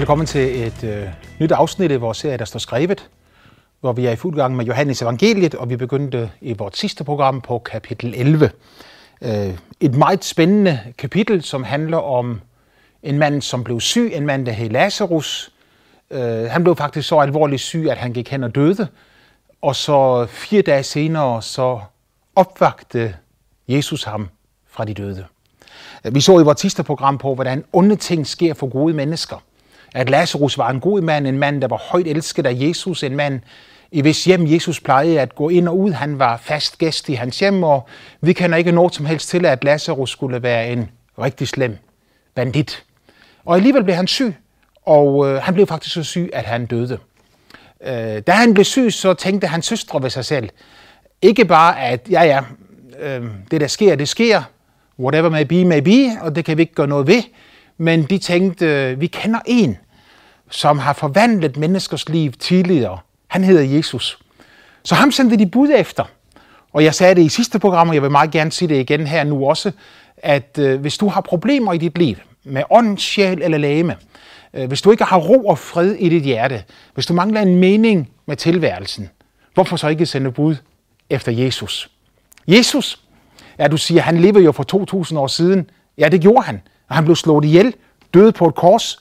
Velkommen til et øh, nyt afsnit i vores serie, der står skrevet, hvor vi er i fuld gang med Johannes evangeliet, og vi begyndte i vores sidste program på kapitel 11. Øh, et meget spændende kapitel, som handler om en mand, som blev syg, en mand, der hed Lazarus. Øh, han blev faktisk så alvorligt syg, at han gik hen og døde, og så fire dage senere, så opvagte Jesus ham fra de døde. Øh, vi så i vores sidste program på, hvordan onde ting sker for gode mennesker. At Lazarus var en god mand, en mand, der var højt elsket af Jesus, en mand, i hvis hjem Jesus plejede at gå ind og ud. Han var fast gæst i hans hjem, og vi kender ikke noget som helst til, at Lazarus skulle være en rigtig slem bandit. Og alligevel blev han syg, og øh, han blev faktisk så syg, at han døde. Øh, da han blev syg, så tænkte hans søstre ved sig selv, ikke bare at, ja ja, øh, det der sker, det sker, whatever may be, may be, og det kan vi ikke gøre noget ved, men de tænkte, vi kender en, som har forvandlet menneskers liv tidligere. Han hedder Jesus. Så ham sendte de bud efter. Og jeg sagde det i sidste program, og jeg vil meget gerne sige det igen her nu også, at øh, hvis du har problemer i dit liv, med ånd, sjæl eller læme, øh, hvis du ikke har ro og fred i dit hjerte, hvis du mangler en mening med tilværelsen, hvorfor så ikke sende bud efter Jesus? Jesus, ja du siger, han levede jo for 2000 år siden. Ja, det gjorde han og han blev slået ihjel, døde på et kors.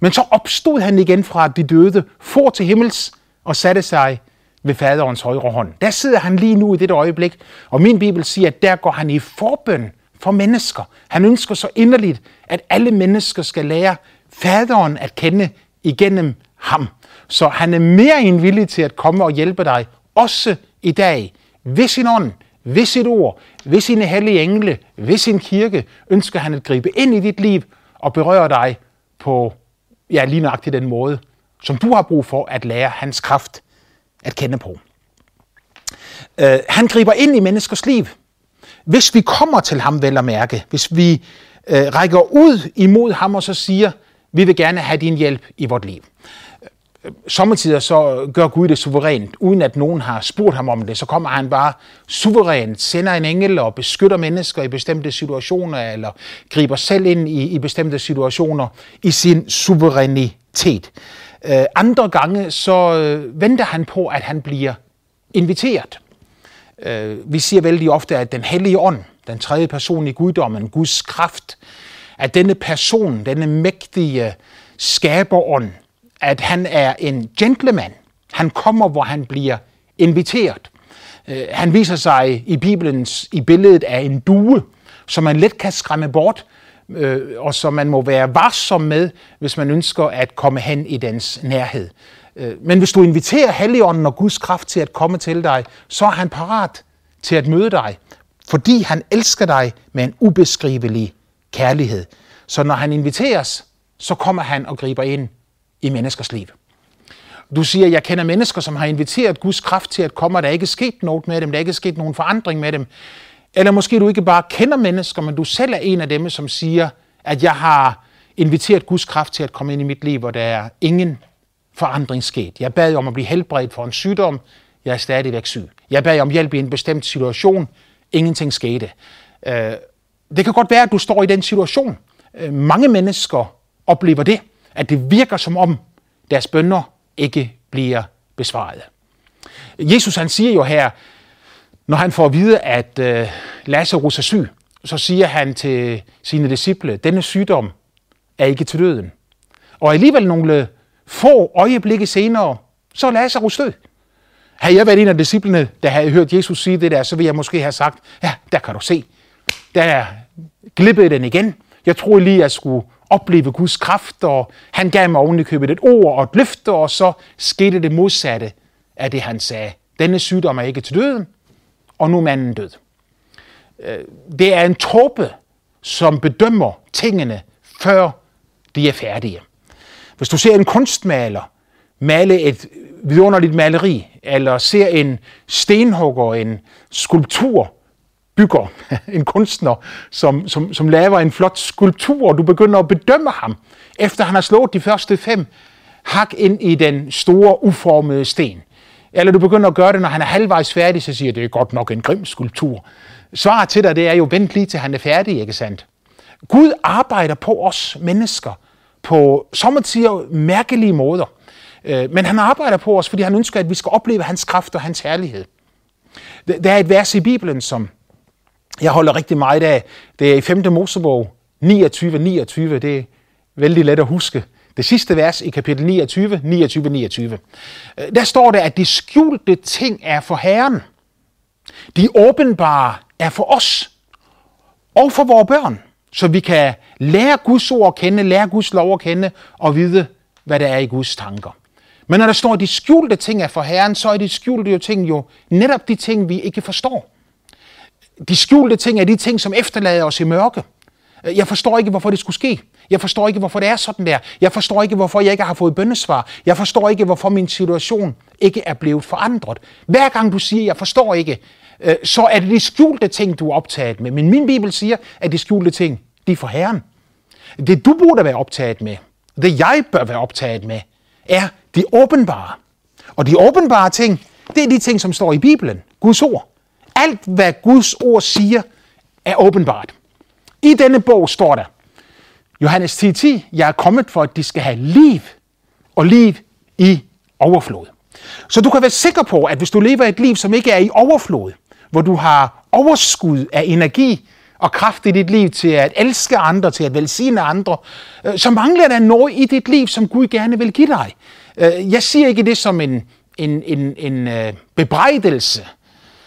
Men så opstod han igen fra de døde, for til himmels og satte sig ved faderens højre hånd. Der sidder han lige nu i det øjeblik, og min bibel siger, at der går han i forbøn for mennesker. Han ønsker så inderligt, at alle mennesker skal lære faderen at kende igennem ham. Så han er mere end villig til at komme og hjælpe dig, også i dag, ved sin ånd, ved sit ord, ved sine hellige engle, ved sin kirke, ønsker han at gribe ind i dit liv og berøre dig på ja, lige nøjagtigt den måde, som du har brug for at lære hans kraft at kende på. Uh, han griber ind i menneskers liv. Hvis vi kommer til ham vel at mærke, hvis vi uh, rækker ud imod ham og så siger, vi vil gerne have din hjælp i vort liv, sommetider så gør Gud det suverænt, uden at nogen har spurgt ham om det. Så kommer han bare suverænt, sender en engel og beskytter mennesker i bestemte situationer, eller griber selv ind i, i bestemte situationer i sin suverænitet. Uh, andre gange så øh, venter han på, at han bliver inviteret. Uh, vi siger vældig ofte, at den hellige ånd, den tredje person i guddommen, Guds kraft, at denne person, denne mægtige skaberånd, at han er en gentleman. Han kommer, hvor han bliver inviteret. Øh, han viser sig i Bibelens i billedet af en due, som man let kan skræmme bort, øh, og som man må være varsom med, hvis man ønsker at komme hen i dens nærhed. Øh, men hvis du inviterer Helligånden og Guds kraft til at komme til dig, så er han parat til at møde dig, fordi han elsker dig med en ubeskrivelig kærlighed. Så når han inviteres, så kommer han og griber ind i menneskers liv. Du siger, jeg kender mennesker, som har inviteret Guds kraft til at komme, og der er ikke sket noget med dem, der er ikke sket nogen forandring med dem. Eller måske du ikke bare kender mennesker, men du selv er en af dem, som siger, at jeg har inviteret Guds kraft til at komme ind i mit liv, hvor der er ingen forandring sket. Jeg bad om at blive helbredt for en sygdom, jeg er stadigvæk syg. Jeg bad om hjælp i en bestemt situation, ingenting skete. Øh, det kan godt være, at du står i den situation. Øh, mange mennesker oplever det at det virker som om deres bønder ikke bliver besvaret. Jesus han siger jo her, når han får at vide, at øh, Lazarus er syg, så siger han til sine disciple, denne sygdom er ikke til døden. Og alligevel nogle få øjeblikke senere, så er Lazarus død. Havde jeg været en af disciplene, der havde hørt Jesus sige det der, så ville jeg måske have sagt, ja, der kan du se. Der glippede den igen. Jeg troede lige, at jeg skulle opleve Guds kraft, og han gav mig ovenikøbet et ord og et løfte, og så skete det modsatte af det, han sagde. Denne sygdom er ikke til døden, og nu er manden død. Øh, det er en tåbe, som bedømmer tingene, før de er færdige. Hvis du ser en kunstmaler male et vidunderligt maleri, eller ser en stenhugger, en skulptur, bygger, en kunstner, som, som, som laver en flot skulptur, og du begynder at bedømme ham, efter han har slået de første fem hak ind i den store, uformede sten. Eller du begynder at gøre det, når han er halvvejs færdig, så siger det er godt nok en grim skulptur. Svaret til dig, det er jo, vent lige til han er færdig, ikke sandt? Gud arbejder på os mennesker på sommetider mærkelige måder. Øh, men han arbejder på os, fordi han ønsker, at vi skal opleve hans kraft og hans herlighed. Der er et vers i Bibelen, som jeg holder rigtig meget af. Det er i 5. Mosebog 29, 29. Det er vældig let at huske. Det sidste vers i kapitel 29, 29, 29. Der står der, at de skjulte ting er for Herren. De åbenbare er for os og for vores børn, så vi kan lære Guds ord at kende, lære Guds lov at kende og vide, hvad der er i Guds tanker. Men når der står, at de skjulte ting er for Herren, så er de skjulte jo ting jo netop de ting, vi ikke forstår. De skjulte ting er de ting, som efterlader os i mørke. Øh, jeg forstår ikke, hvorfor det skulle ske. Jeg forstår ikke, hvorfor det er sådan der. Jeg forstår ikke, hvorfor jeg ikke har fået bøndesvar. Jeg forstår ikke, hvorfor min situation ikke er blevet forandret. Hver gang du siger, jeg forstår ikke, øh, så er det de skjulte ting, du er optaget med. Men min bibel siger, at de skjulte ting, de er for Herren. Det du burde være optaget med, det jeg bør være optaget med, er de åbenbare. Og de åbenbare ting, det er de ting, som står i Bibelen, Guds ord. Alt, hvad Guds ord siger, er åbenbart. I denne bog står der, Johannes 10.10, 10, jeg er kommet for, at de skal have liv, og liv i overflod. Så du kan være sikker på, at hvis du lever et liv, som ikke er i overflod, hvor du har overskud af energi og kraft i dit liv til at elske andre, til at velsigne andre, øh, så mangler der noget i dit liv, som Gud gerne vil give dig. Øh, jeg siger ikke det som en, en, en, en øh, bebrejdelse,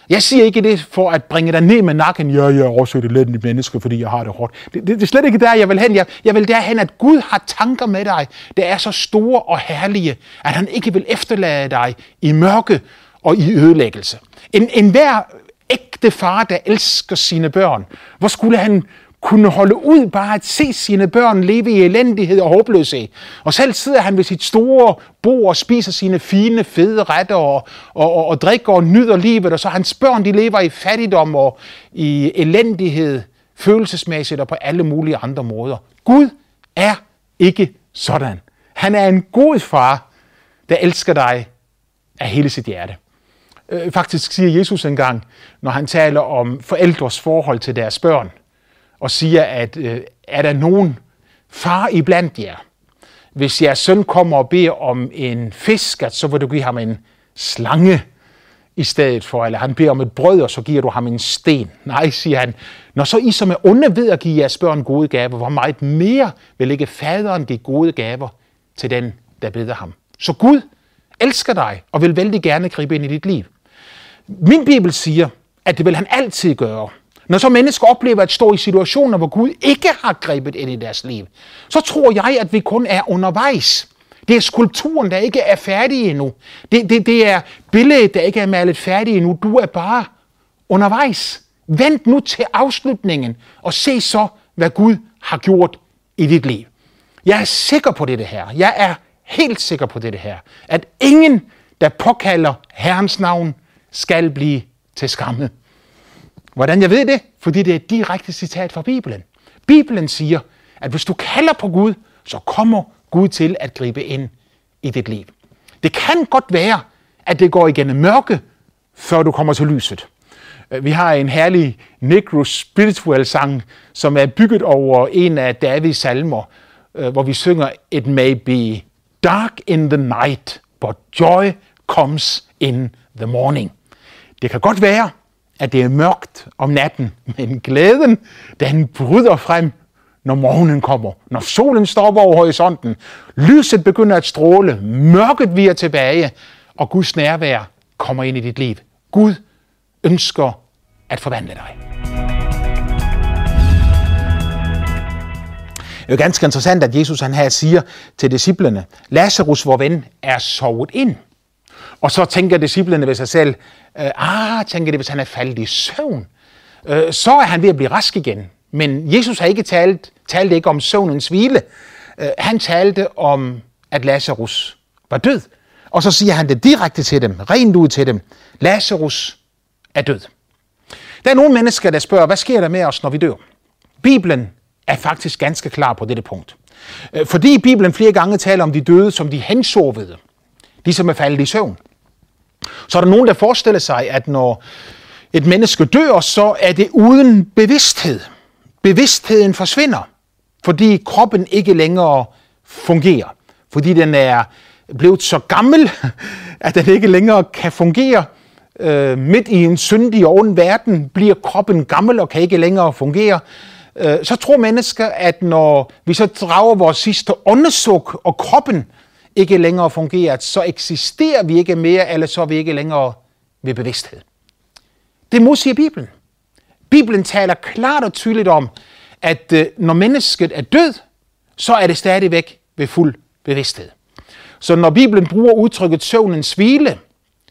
jeg siger ikke det for at bringe dig ned med nakken. Ja, jeg er også et i menneske, fordi jeg har det hårdt. Det, det, det er slet ikke der, jeg vil hen. Jeg, jeg vil derhen, at Gud har tanker med dig, der er så store og herlige, at han ikke vil efterlade dig i mørke og i ødelæggelse. En, en hver ægte far, der elsker sine børn, hvor skulle han kunne holde ud bare at se sine børn leve i elendighed og håbløshed. Og selv sidder han ved sit store bord og spiser sine fine, fede retter og, og, og, og drikker og nyder livet, og så hans børn de lever i fattigdom og i elendighed, følelsesmæssigt og på alle mulige andre måder. Gud er ikke sådan. Han er en god far, der elsker dig af hele sit hjerte. Øh, faktisk siger Jesus engang, når han taler om forældres forhold til deres børn – og siger, at øh, er der nogen far iblandt jer, hvis jeres søn kommer og beder om en fisk, at så vil du give ham en slange i stedet for, eller han beder om et brød, og så giver du ham en sten. Nej, siger han, når så I som er onde ved at give jeres børn gode gaver, hvor meget mere vil ikke faderen give gode gaver til den, der beder ham. Så Gud elsker dig og vil vældig gerne gribe ind i dit liv. Min bibel siger, at det vil han altid gøre. Når så mennesker oplever at stå i situationer, hvor Gud ikke har grebet ind i deres liv, så tror jeg, at vi kun er undervejs. Det er skulpturen, der ikke er færdig endnu. Det, det, det er billedet, der ikke er malet færdig endnu. Du er bare undervejs. Vent nu til afslutningen, og se så, hvad Gud har gjort i dit liv. Jeg er sikker på det her. Jeg er helt sikker på det her. At ingen, der påkalder Herrens navn, skal blive til skamme. Hvordan jeg ved det? Fordi det er et direkte citat fra Bibelen. Bibelen siger, at hvis du kalder på Gud, så kommer Gud til at gribe ind i dit liv. Det kan godt være, at det går igennem mørke, før du kommer til lyset. Øh, vi har en herlig Negro Spiritual sang, som er bygget over en af Davids salmer, øh, hvor vi synger, It may be dark in the night, but joy comes in the morning. Det kan godt være, at det er mørkt om natten, men glæden, den bryder frem, når morgenen kommer. Når solen stopper over horisonten, lyset begynder at stråle, mørket viger tilbage, og Guds nærvær kommer ind i dit liv. Gud ønsker at forvandle dig. Det er jo ganske interessant, at Jesus han her siger til disciplene, Lazarus, vor ven, er sovet ind. Og så tænker disciplene ved sig selv, øh, ah, tænker de, hvis han er faldet i søvn, øh, så er han ved at blive rask igen. Men Jesus har ikke talt, talte ikke om søvnens hvile. Øh, han talte om, at Lazarus var død. Og så siger han det direkte til dem, rent ud til dem. Lazarus er død. Der er nogle mennesker, der spørger, hvad sker der med os, når vi dør? Bibelen er faktisk ganske klar på dette punkt. Fordi Bibelen flere gange taler om de døde som de hensovede, de som er faldet i søvn. Så er der nogen, der forestiller sig, at når et menneske dør, så er det uden bevidsthed. Bevidstheden forsvinder, fordi kroppen ikke længere fungerer. Fordi den er blevet så gammel, at den ikke længere kan fungere. Øh, midt i en syndig og ond verden bliver kroppen gammel og kan ikke længere fungere. Øh, så tror mennesker, at når vi så drager vores sidste åndesuk, og kroppen ikke længere fungerer, så eksisterer vi ikke mere, eller så er vi ikke længere ved bevidsthed. Det modsiger Bibelen. Bibelen taler klart og tydeligt om, at øh, når mennesket er død, så er det stadigvæk ved fuld bevidsthed. Så når Bibelen bruger udtrykket søvnens hvile,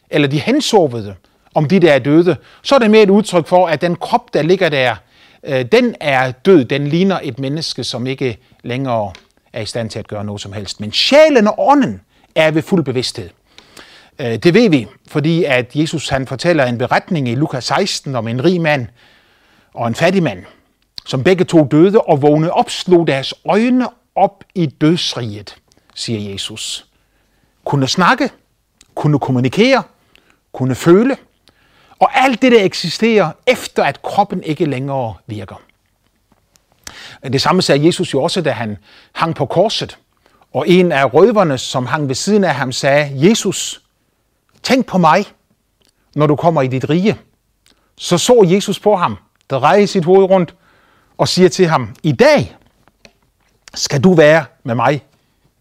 eller de hensovede, om de der er døde, så er det mere et udtryk for, at den krop, der ligger der, øh, den er død. Den ligner et menneske, som ikke længere er i stand til at gøre noget som helst. Men sjælen og ånden er ved fuld bevidsthed. Øh, det ved vi, fordi at Jesus han fortæller en beretning i Lukas 16 om en rig mand og en fattig mand, som begge to døde og vågnede op, slog deres øjne op i dødsriget, siger Jesus. Kunne snakke, kunne kommunikere, kunne føle, og alt det, der eksisterer, efter at kroppen ikke længere virker. Det samme sagde Jesus jo også, da han hang på korset. Og en af røverne, som hang ved siden af ham, sagde, Jesus, tænk på mig, når du kommer i dit rige. Så så Jesus på ham, der sit hoved rundt og siger til ham, i dag skal du være med mig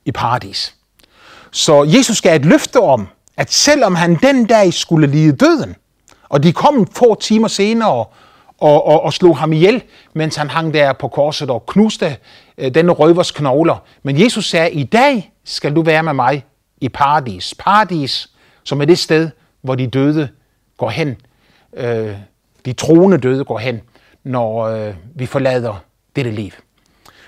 i paradis. Så Jesus gav et løfte om, at selvom han den dag skulle lide døden, og de kom få timer senere og, og, og slog ham ihjel, mens han hang der på korset og knuste øh, denne røvers knogler. Men Jesus sagde, i dag skal du være med mig i paradis. Paradis, som er det sted, hvor de døde går hen. Øh, de troende døde går hen, når øh, vi forlader dette liv.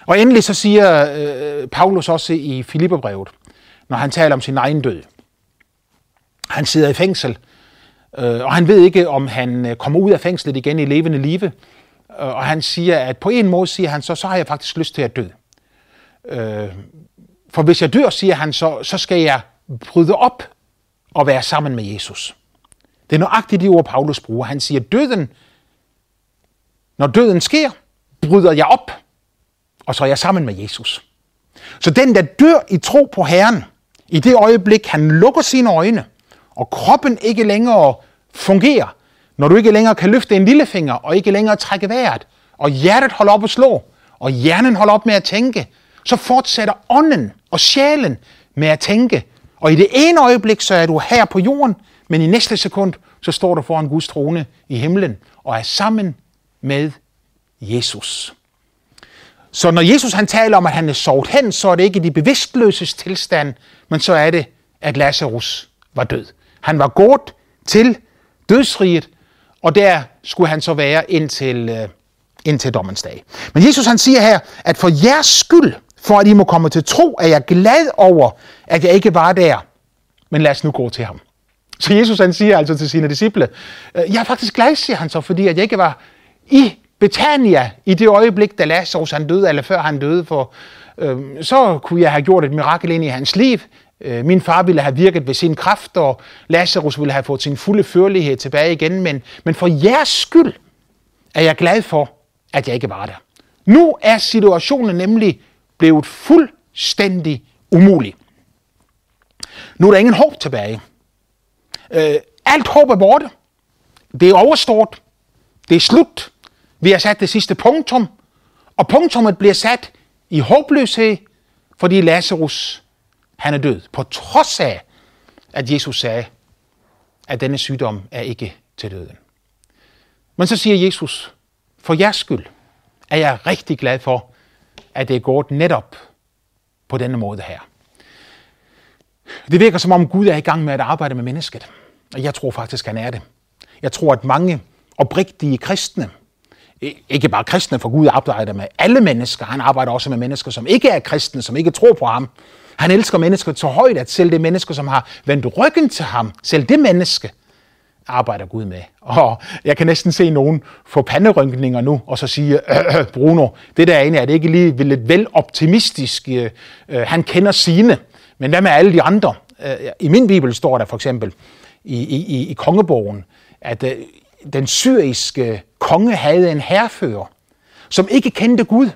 Og endelig så siger øh, Paulus også i Filipperbrevet, når han taler om sin egen død. Han sidder i fængsel, Øh, og han ved ikke, om han øh, kommer ud af fængslet igen i levende live. Øh, og han siger, at på en måde siger han så, så har jeg faktisk lyst til at dø. Øh, for hvis jeg dør, siger han, så, så skal jeg bryde op og være sammen med Jesus. Det er nøjagtigt de ord, Paulus bruger. Han siger, døden, når døden sker, bryder jeg op, og så er jeg sammen med Jesus. Så den, der dør i tro på Herren, i det øjeblik, han lukker sine øjne, og kroppen ikke længere fungerer, når du ikke længere kan løfte en lillefinger, og ikke længere trække vejret, og hjertet holder op at slå, og hjernen holder op med at tænke, så fortsætter ånden og sjælen med at tænke. Og i det ene øjeblik, så er du her på jorden, men i næste sekund, så står du foran Guds trone i himlen, og er sammen med Jesus. Så når Jesus han taler om, at han er sovet hen, så er det ikke de bevidstløses tilstand, men så er det, at Lazarus var død. Han var god til dødsriget, og der skulle han så være indtil, øh, indtil dommens dag. Men Jesus han siger her, at for jeres skyld, for at I må komme til tro, er jeg glad over, at jeg ikke var der. Men lad os nu gå til ham. Så Jesus han siger altså til sine disciple, øh, jeg er faktisk glad, siger han så, fordi at jeg ikke var i Betania i det øjeblik, da Lazarus han døde, eller før han døde, for øh, så kunne jeg have gjort et mirakel ind i hans liv. Øh, min far ville have virket ved sin kraft, og Lazarus ville have fået sin fulde førlighed tilbage igen, men, men for jeres skyld er jeg glad for, at jeg ikke var der. Nu er situationen nemlig blevet fuldstændig umulig. Nu er der ingen håb tilbage. Øh, alt håb er borte. Det er overstået. Det er slut. Vi har sat det sidste punktum, og punktummet bliver sat i håbløshed, fordi Lazarus han er død, på trods af, at Jesus sagde, at denne sygdom er ikke til døden. Men så siger Jesus, for jeres skyld er jeg rigtig glad for, at det er gået netop på denne måde her. Det virker som om Gud er i gang med at arbejde med mennesket. Og jeg tror faktisk, han er det. Jeg tror, at mange oprigtige kristne, ikke bare kristne, for Gud arbejder med alle mennesker. Han arbejder også med mennesker, som ikke er kristne, som ikke tror på ham. Han elsker mennesker så højt, at selv det mennesker, som har vendt ryggen til ham, selv det menneske, arbejder Gud med. Og jeg kan næsten se nogen få panderynkninger nu, og så sige, øh, øh, Bruno, det der ene er det ikke lige lidt vel optimistisk. Øh, øh, han kender sine, men hvad med alle de andre? Øh, I min bibel står der for eksempel i, i, i kongebogen, at øh, den syriske konge havde en herrefører, som ikke kendte Gud.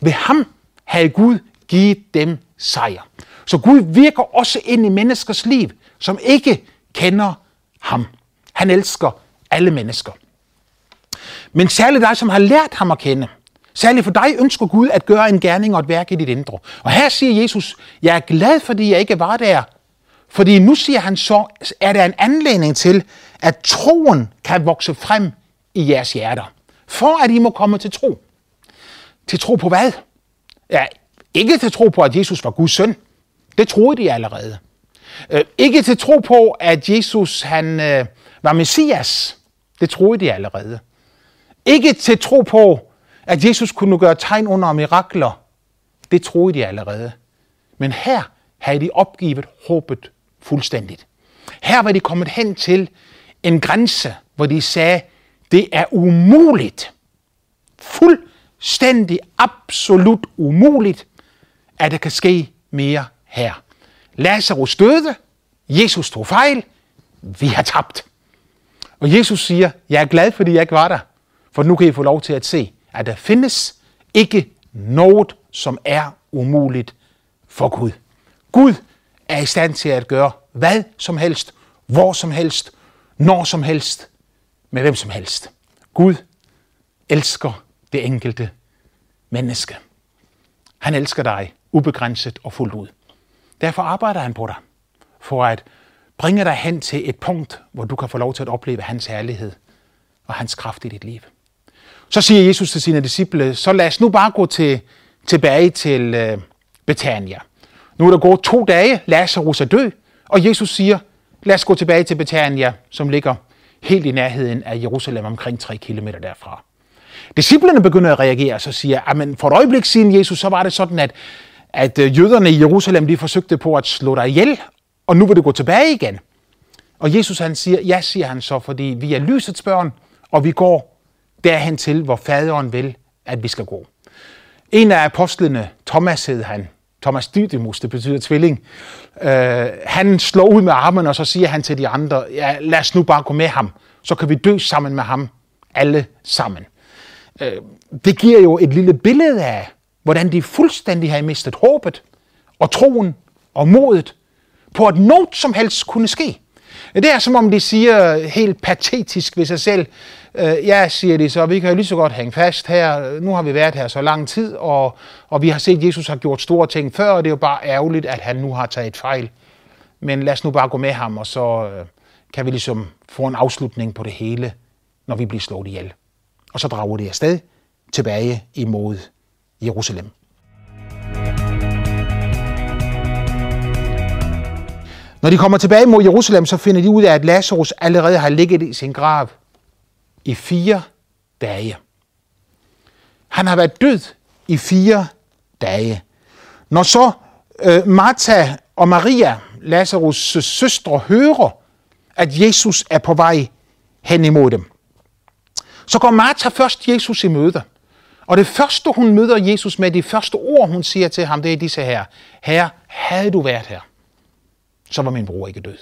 Ved ham havde Gud givet dem sejr. Så Gud virker også ind i menneskers liv, som ikke kender ham. Han elsker alle mennesker. Men særligt dig, som har lært ham at kende. Særligt for dig ønsker Gud at gøre en gerning og et værk i dit indre. Og her siger Jesus, jeg er glad, fordi jeg ikke var der. Fordi nu siger han så, er der en anledning til, at troen kan vokse frem i jeres hjerter. For at I må komme til tro. Til tro på hvad? Ja, ikke til tro på, at Jesus var Guds søn. Det troede de allerede. Øh, ikke til tro på, at Jesus han øh, var Messias. Det troede de allerede. Ikke til tro på, at Jesus kunne gøre tegn under mirakler. Det troede de allerede. Men her havde de opgivet håbet fuldstændigt. Her var de kommet hen til en grænse, hvor de sagde, det er umuligt. Fuldstændig, absolut umuligt, at der kan ske mere her. Lazarus døde, Jesus tog fejl, vi har tabt. Og Jesus siger, jeg er glad, fordi jeg ikke var der, for nu kan I få lov til at se, at der findes ikke noget, som er umuligt for Gud. Gud er i stand til at gøre hvad som helst, hvor som helst, når som helst, med hvem som helst. Gud elsker det enkelte menneske. Han elsker dig ubegrænset og fuldt ud. Derfor arbejder han på dig, for at bringe dig hen til et punkt, hvor du kan få lov til at opleve hans herlighed og hans kraft i dit liv. Så siger Jesus til sine disciple, så lad os nu bare gå til, tilbage til øh, Betania. Nu er der gået to dage, Lazarus er død, og Jesus siger, lad os gå tilbage til Betania, som ligger helt i nærheden af Jerusalem, omkring 3 km derfra. Disciplerne begynder at reagere, så siger, at for et øjeblik siden Jesus, så var det sådan, at, at øh, jøderne i Jerusalem, de forsøgte på at slå dig ihjel, og nu vil det gå tilbage igen. Og Jesus han siger, ja, siger han så, fordi vi er lysets børn, og vi går derhen til, hvor faderen vil, at vi skal gå. En af apostlene, Thomas hed han, Thomas Didymus, det betyder tvilling, øh, han slår ud med armen, og så siger han til de andre, ja, lad os nu bare gå med ham, så kan vi dø sammen med ham, alle sammen. Øh, det giver jo et lille billede af, hvordan de fuldstændig har mistet håbet, og troen, og modet, på at noget som helst kunne ske. Det er som om de siger helt patetisk ved sig selv, øh, ja, siger de så, vi kan jo lige så godt hænge fast her, nu har vi været her så lang tid, og, og vi har set, at Jesus har gjort store ting før, og det er jo bare ærgerligt, at han nu har taget fejl. Men lad os nu bare gå med ham, og så øh, kan vi ligesom få en afslutning på det hele, når vi bliver slået ihjel. Og så drager de afsted tilbage imod Jerusalem. Når de kommer tilbage mod Jerusalem, så finder de ud af, at Lazarus allerede har ligget i sin grav i fire dage. Han har været død i fire dage. Når så øh, Martha og Maria, Lazarus' søstre, hører, at Jesus er på vej hen imod dem, så går Martha først Jesus i møde. Og det første, hun møder Jesus med, de første ord, hun siger til ham, det er disse her. Herre, havde du været her, så var min bror ikke død.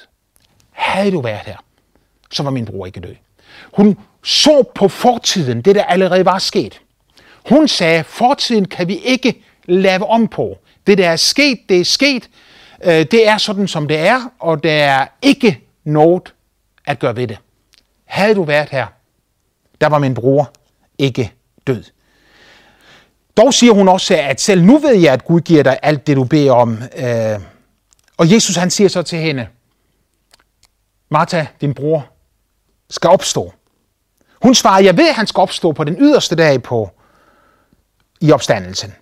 Havde du været her, så var min bror ikke død. Hun så på fortiden, det der allerede var sket. Hun sagde, fortiden kan vi ikke lave om på. Det der er sket, det er sket. Øh, det er sådan, som det er, og der er ikke noget at gøre ved det. Havde du været her, der var min bror ikke død. Dog siger hun også, at selv nu ved jeg, at Gud giver dig alt det, du beder om. Øh, og Jesus han siger så til hende, Martha, din bror, skal opstå. Hun svarer, jeg ved, at han skal opstå på den yderste dag på i opstandelsen.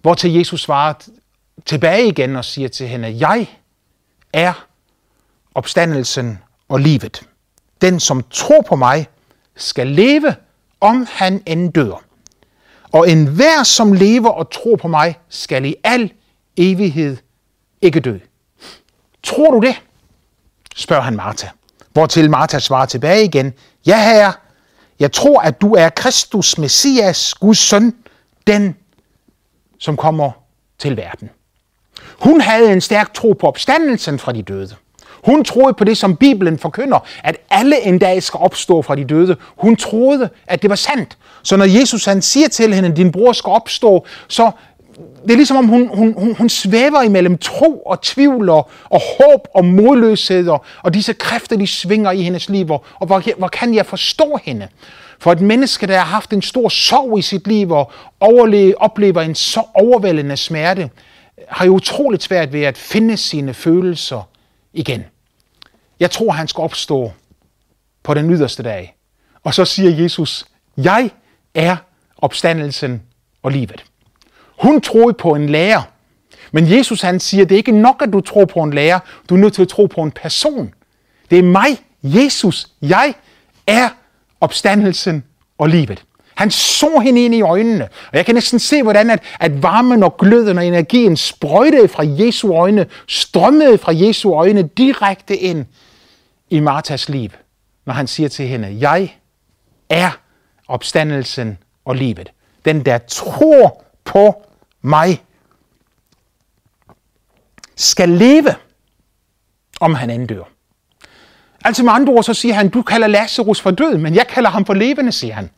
Hvor til Jesus svarer tilbage igen og siger til hende, jeg er opstandelsen og livet. Den, som tror på mig, skal leve, om han end dør. Og enhver, som lever og tror på mig, skal i al evighed ikke dø. Tror du det? spørger han Martha. Hvortil Martha svarer tilbage igen, ja herre, jeg tror, at du er Kristus, Messias, Guds søn, den, som kommer til verden. Hun havde en stærk tro på opstandelsen fra de døde. Hun troede på det, som Bibelen forkynder, at alle en dag skal opstå fra de døde. Hun troede, at det var sandt. Så når Jesus han siger til hende, din bror skal opstå, så det er ligesom om hun, hun, hun, hun svæver imellem tro og tvivl og, og håb og modløshed og, og disse kræfter, de svinger i hendes liv. Og, og hvor, hvor kan jeg forstå hende? For et menneske, der har haft en stor sorg i sit liv og overleve, oplever en så overvældende smerte, har jo utroligt svært ved at finde sine følelser igen. Jeg tror, han skal opstå på den yderste dag. Og så siger Jesus, jeg er opstandelsen og livet. Hun troede på en lærer. Men Jesus han siger, det er ikke nok, at du tror på en lærer. Du er nødt til at tro på en person. Det er mig, Jesus. Jeg er opstandelsen og livet. Han så hende ind i øjnene, og jeg kan næsten se, hvordan at, at varmen og gløden og energien sprøjtede fra Jesu øjne, strømmede fra Jesu øjne direkte ind i Martas liv, når han siger til hende, jeg er opstandelsen og livet. Den, der tror på mig, skal leve, om han end dør. Altså med andre ord, så siger han, du kalder Lazarus for død, men jeg kalder ham for levende, siger han.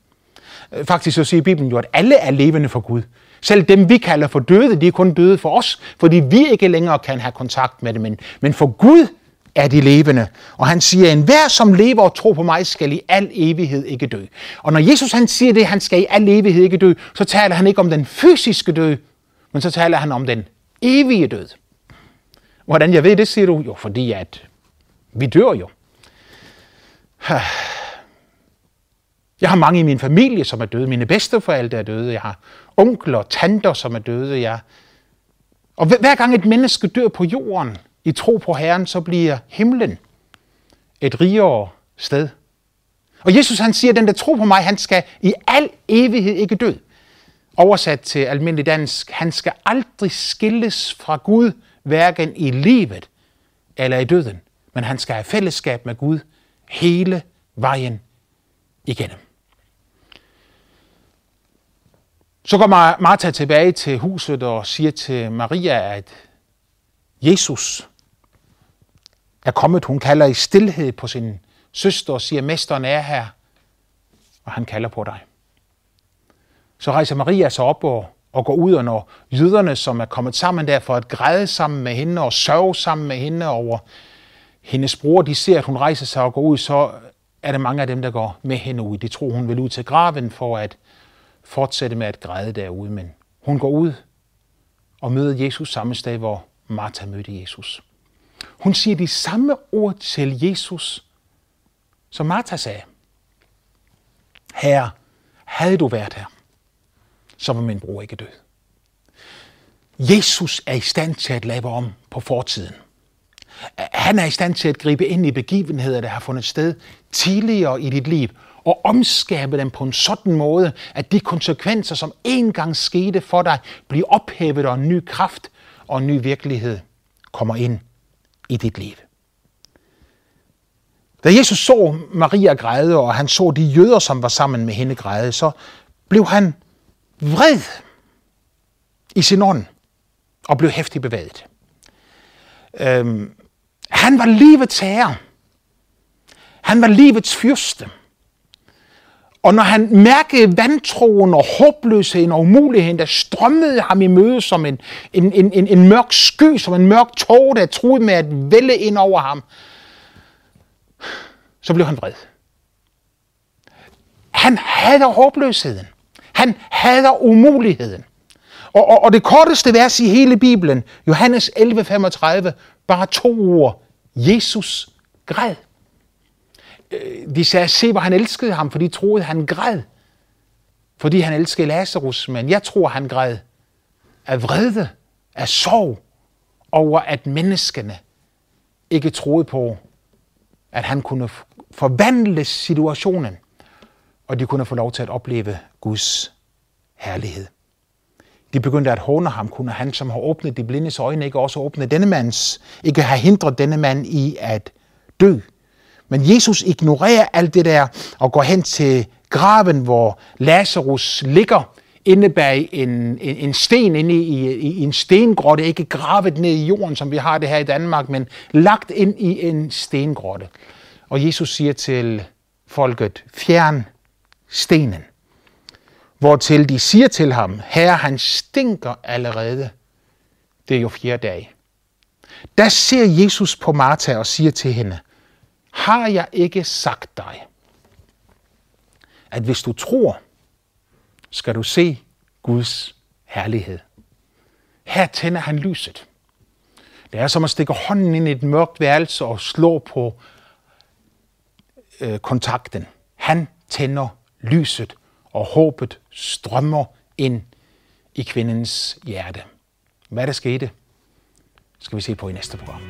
Øh, faktisk så siger Bibelen jo, at alle er levende for Gud. Selv dem, vi kalder for døde, de er kun døde for os, fordi vi ikke længere kan have kontakt med dem. Men, men for Gud er de levende. Og han siger, en hver som lever og tror på mig, skal i al evighed ikke dø. Og når Jesus han siger det, han skal i al evighed ikke dø, så taler han ikke om den fysiske død, men så taler han om den evige død. Hvordan jeg ved det, siger du? Jo, fordi at vi dør jo. Jeg har mange i min familie, som er døde. Mine bedsteforældre er døde. Jeg har onkler og tanter, som er døde. Jeg... Og hver gang et menneske dør på jorden i tro på Herren, så bliver himlen et rigere sted. Og Jesus han siger, at den der tror på mig, han skal i al evighed ikke dø. Oversat til almindelig dansk, han skal aldrig skilles fra Gud, hverken i livet eller i døden. Men han skal have fællesskab med Gud hele vejen igennem. Så går Martha tilbage til huset og siger til Maria, at Jesus er kommet. Hun kalder i stillhed på sin søster og siger, Mesteren er her, og han kalder på dig. Så rejser Maria sig op og, og går ud, og når jøderne, som er kommet sammen der for at græde sammen med hende og sørge sammen med hende over hendes bror, de ser, at hun rejser sig og går ud, så er der mange af dem, der går med hende ud. De tror, hun vil ud til graven for at fortsætte med at græde derude, men hun går ud og møder Jesus samme sted, hvor Martha mødte Jesus. Hun siger de samme ord til Jesus, som Martha sagde. Herre, havde du været her, så var min bror ikke død. Jesus er i stand til at lave om på fortiden. Han er i stand til at gribe ind i begivenheder, der har fundet sted tidligere i dit liv, og omskabe dem på en sådan måde, at de konsekvenser, som engang skete for dig, bliver ophævet og en ny kraft og en ny virkelighed kommer ind i dit liv. Da Jesus så Maria græde, og han så de jøder, som var sammen med hende græde, så blev han vred i sin ånd og blev hæftigt bevæget. Øhm, han var livets herre. Han var livets fyrste. Og når han mærkede vantroen og håbløsheden og umuligheden, der strømmede ham i møde som en, en, en, en, en mørk sky, som en mørk tog, der troede med at vælge ind over ham, så blev han vred. Han hader håbløsheden. Han hader umuligheden. Og, og, og det korteste vers i hele Bibelen, Johannes 11:35, bare to ord. Jesus græd. Øh, de sagde, se hvor han elskede ham, for de troede, han græd. Fordi han elskede Lazarus, men jeg tror, han græd af vrede, af sorg over, at menneskene ikke troede på, at han kunne forvandle situationen, og de kunne få lov til at opleve Guds herlighed. De begyndte at håne ham. Kunne han, som har åbnet de blindes øjne, ikke også åbne denne mands, ikke have hindret denne mand i at dø? Men Jesus ignorerer alt det der og går hen til graven, hvor Lazarus ligger inde bag en, en, en sten inde i, i, i en stengrotte, ikke gravet ned i jorden, som vi har det her i Danmark, men lagt ind i en stengrotte. Og Jesus siger til folket, fjern stenen. Hvortil de siger til ham, herre, han stinker allerede. Det er jo fjerde dag. Der ser Jesus på Martha og siger til hende, har jeg ikke sagt dig, at hvis du tror, skal du se Guds herlighed. Her tænder han lyset. Det er som at stikke hånden ind i et mørkt værelse og slå på øh, kontakten. Han tænder lyset, og håbet strømmer ind i kvindens hjerte. Hvad der skete, skal vi se på i næste program.